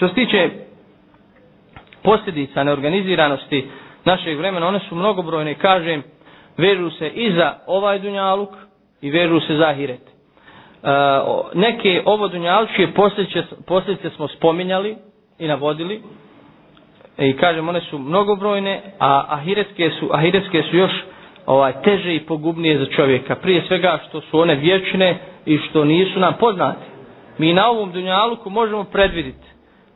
Što se tiče posljedica neorganiziranosti našeg vremena, one su mnogobrojne, kažem, vežu se i za ovaj dunjaluk i vežu se za hiret. E, neke ovo dunjalučke posljedice, posljedice smo spominjali i navodili e, i kažem one su mnogobrojne, a ahiretske su, ahiretske su još ovaj, teže i pogubnije za čovjeka. Prije svega što su one vječne i što nisu nam poznate. Mi na ovom dunjaluku možemo predvidjeti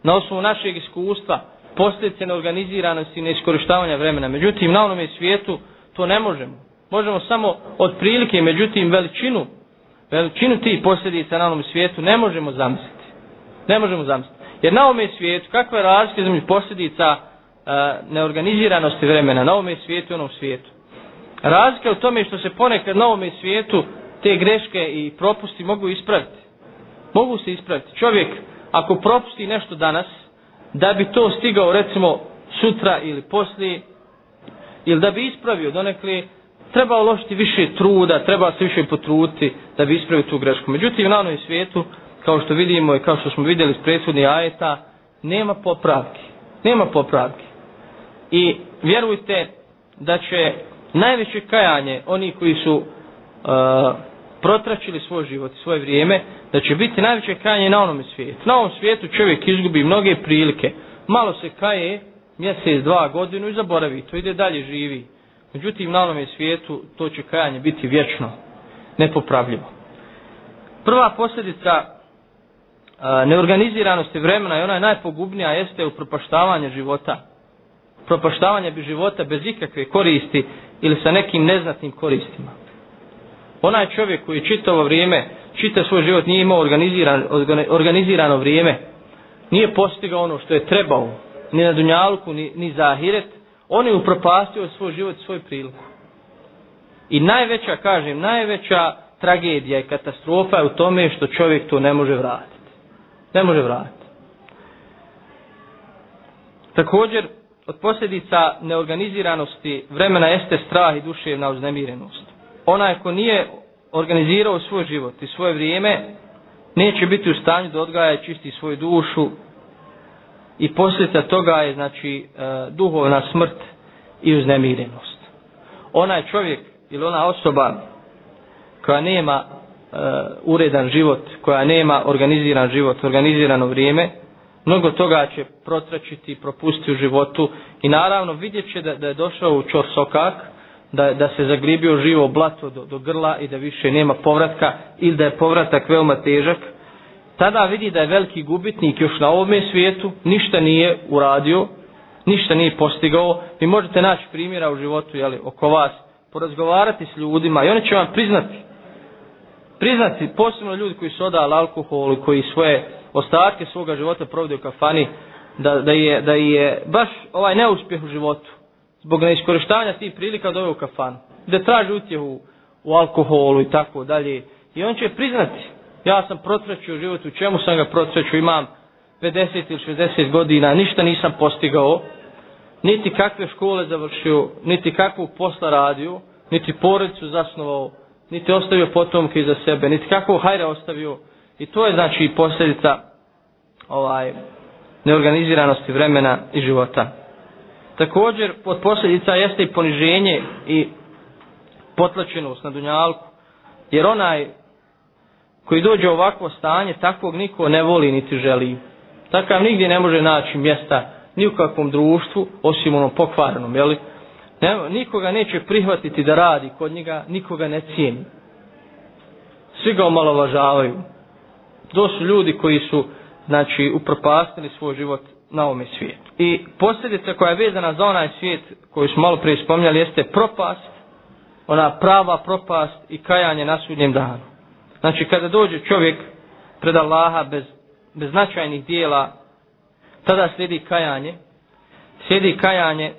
na osnovu našeg iskustva posljedice neorganiziranosti i neiskorištavanja vremena. Međutim, na onome svijetu to ne možemo. Možemo samo otprilike, međutim, veličinu, veličinu tih posljedica na onom svijetu ne možemo zamisliti. Ne možemo zamisliti. Jer na ovome svijetu, kakva je razlika između posljedica e, neorganiziranosti vremena na ovome svijetu i onom svijetu. Razlika je u tome što se ponekad na ovome svijetu te greške i propusti mogu ispraviti. Mogu se ispraviti. Čovjek ako propusti nešto danas, da bi to stigao recimo sutra ili poslije, ili da bi ispravio donekli, treba uložiti više truda, treba se više potruti da bi ispravio tu grešku. Međutim, na onoj svijetu, kao što vidimo i kao što smo vidjeli iz prethodnih ajeta, nema popravki. Nema popravki. I vjerujte da će najveće kajanje oni koji su uh, protračili svoj život i svoje vrijeme, da će biti najveće kajanje na onome svijetu. Na ovom svijetu čovjek izgubi mnoge prilike. Malo se kaje, mjesec, dva godinu i zaboravi to, ide dalje živi. Međutim, na onome svijetu to će kajanje biti vječno, nepopravljivo. Prva posljedica neorganiziranosti vremena i ona je najpogubnija jeste propaštavanje života. Propaštavanje bi života bez ikakve koristi ili sa nekim neznatnim koristima. Onaj čovjek koji čitavo vrijeme, čitav svoj život nije imao organiziran, organizirano vrijeme, nije postigao ono što je trebao, ni na Dunjalku, ni, ni za Ahiret, on je upropastio svoj život, svoj priliku. I najveća, kažem, najveća tragedija i katastrofa je u tome što čovjek to ne može vratiti. Ne može vratiti. Također, od posljedica neorganiziranosti vremena jeste strah i duševna uznemirenost onaj ko nije organizirao svoj život i svoje vrijeme, neće biti u stanju da odgaja i čisti svoju dušu i posljedica toga je znači e, duhovna smrt i uznemirenost. Onaj čovjek ili ona osoba koja nema e, uredan život, koja nema organiziran život, organizirano vrijeme, mnogo toga će protračiti, propustiti u životu i naravno vidjet će da, je došao u čorsokak, da, da se zagribio živo blato do, do grla i da više nema povratka ili da je povratak veoma težak, tada vidi da je veliki gubitnik još na ovome svijetu, ništa nije uradio, ništa nije postigao. Vi možete naći primjera u životu jeli, oko vas, porazgovarati s ljudima i oni će vam priznati. Priznati, posebno ljudi koji su odali alkoholu, koji svoje ostatke svoga života provode u kafani, da, da, je, da je baš ovaj neuspjeh u životu, zbog neiskorištavanja tih prilika doveo u kafan. Da traži utjehu u alkoholu i tako dalje. I on će priznati, ja sam protrećio život, u čemu sam ga protrećio, imam 50 ili 60 godina, ništa nisam postigao, niti kakve škole završio, niti kakvog posla radio, niti porodicu zasnovao, niti ostavio potomke iza sebe, niti kakvog hajra ostavio. I to je znači posljedica ovaj, neorganiziranosti vremena i života. Također, od posljedica jeste i poniženje i potlačenost na dunjalku. Jer onaj koji dođe u ovakvo stanje, takvog niko ne voli niti želi. Takav nigdje ne može naći mjesta ni u kakvom društvu, osim onom pokvarenom, jeli? nikoga neće prihvatiti da radi kod njega, nikoga ne cijeni. Svi ga omalovažavaju. To su ljudi koji su, znači, upropastili svoj život na ovome svijetu. I posljedica koja je vezana za onaj svijet koji smo malo prije spominjali jeste propast, ona prava propast i kajanje na sudnjem danu. Znači kada dođe čovjek pred Allaha bez, značajnih dijela, tada slijedi kajanje, slijedi kajanje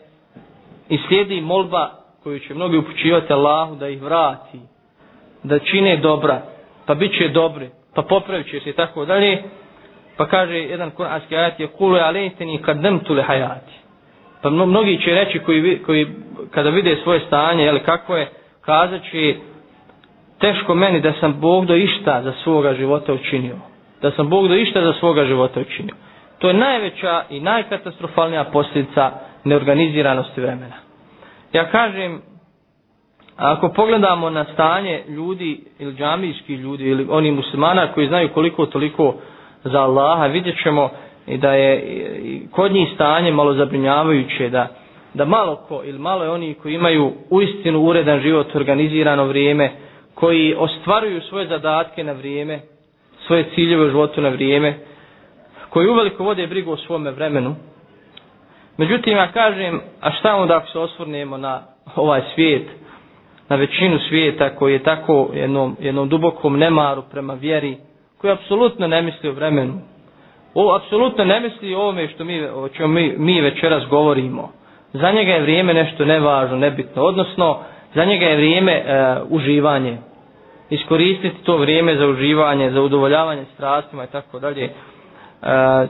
i slijedi molba koju će mnogi upućivati Allahu da ih vrati, da čine dobra, pa bit će dobri, pa popravit će se i tako dalje, pa kaže jedan kuranski ajat je kulu kad nem tu Pa mnogi će reći koji, koji kada vide svoje stanje, jel kako je, kazaći, teško meni da sam Bog do išta za svoga života učinio. Da sam Bog do išta za svoga života učinio. To je najveća i najkatastrofalnija posljedica neorganiziranosti vremena. Ja kažem, ako pogledamo na stanje ljudi ili džamijskih ljudi ili oni muslimana koji znaju koliko toliko za Allaha, vidjet ćemo i da je kod njih stanje malo zabrinjavajuće, da, da malo ko ili malo je oni koji imaju uistinu uredan život, organizirano vrijeme, koji ostvaruju svoje zadatke na vrijeme, svoje ciljeve u životu na vrijeme, koji uveliko vode brigu o svome vremenu. Međutim, ja kažem, a šta onda ako se osvrnemo na ovaj svijet, na većinu svijeta koji je tako jednom, jednom dubokom nemaru prema vjeri, koji apsolutno ne misli o vremenu. O, apsolutno ne misli o ovome što mi, o čemu mi, večeras govorimo. Za njega je vrijeme nešto nevažno, nebitno. Odnosno, za njega je vrijeme e, uživanje. Iskoristiti to vrijeme za uživanje, za udovoljavanje strastima i tako dalje. E,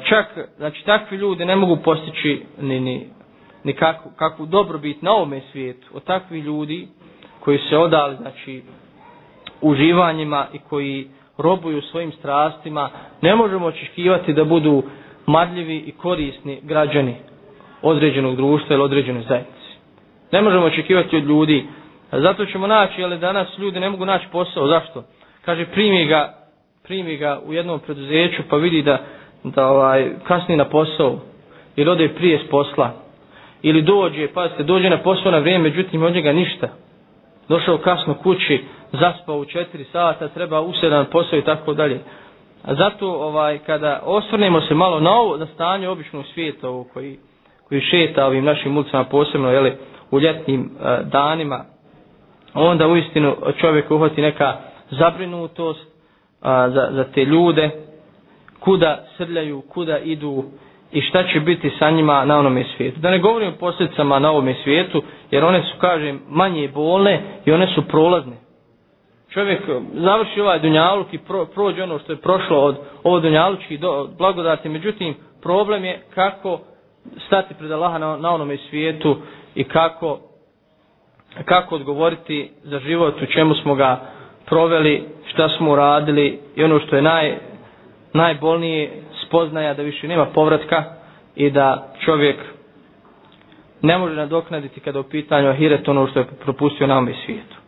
čak, znači, takvi ljudi ne mogu postići ni, ni, kakvu, kakvu dobrobit na ovome svijetu. Od takvih ljudi koji se odali, znači, uživanjima i koji robuju svojim strastima, ne možemo očekivati da budu marljivi i korisni građani određenog društva ili određene zajednice. Ne možemo očekivati od ljudi. Zato ćemo naći, ali danas ljudi ne mogu naći posao. Zašto? Kaže, primi ga, primi ga u jednom preduzeću pa vidi da, da ovaj, kasni na posao ili ode prije s posla. Ili dođe, pazite, dođe na posao na vrijeme, međutim od njega ništa. Došao kasno kući, zaspao u četiri sata, treba u sedam posao i tako dalje. Zato ovaj, kada osvrnemo se malo na ovo, na stanje običnog svijeta koji, koji šeta ovim našim ulicama posebno jeli, u ljetnim e, danima, onda uistinu čovjek uhvati neka zabrinutost za, za te ljude, kuda srljaju, kuda idu i šta će biti sa njima na onome svijetu. Da ne govorim o posljedicama na ovome svijetu, jer one su, kažem, manje bolne i one su prolazne čovjek eh, završi ovaj dunjaluk i prođe ono što je prošlo od ovo dunjalučki do, blagodati. Međutim, problem je kako stati pred Allaha na, na onome svijetu i kako, kako odgovoriti za život u čemu smo ga proveli, šta smo uradili i ono što je naj, najbolnije spoznaja da više nema povratka i da čovjek ne može nadoknaditi kada u pitanju ahiret ono što je propustio na ovome svijetu.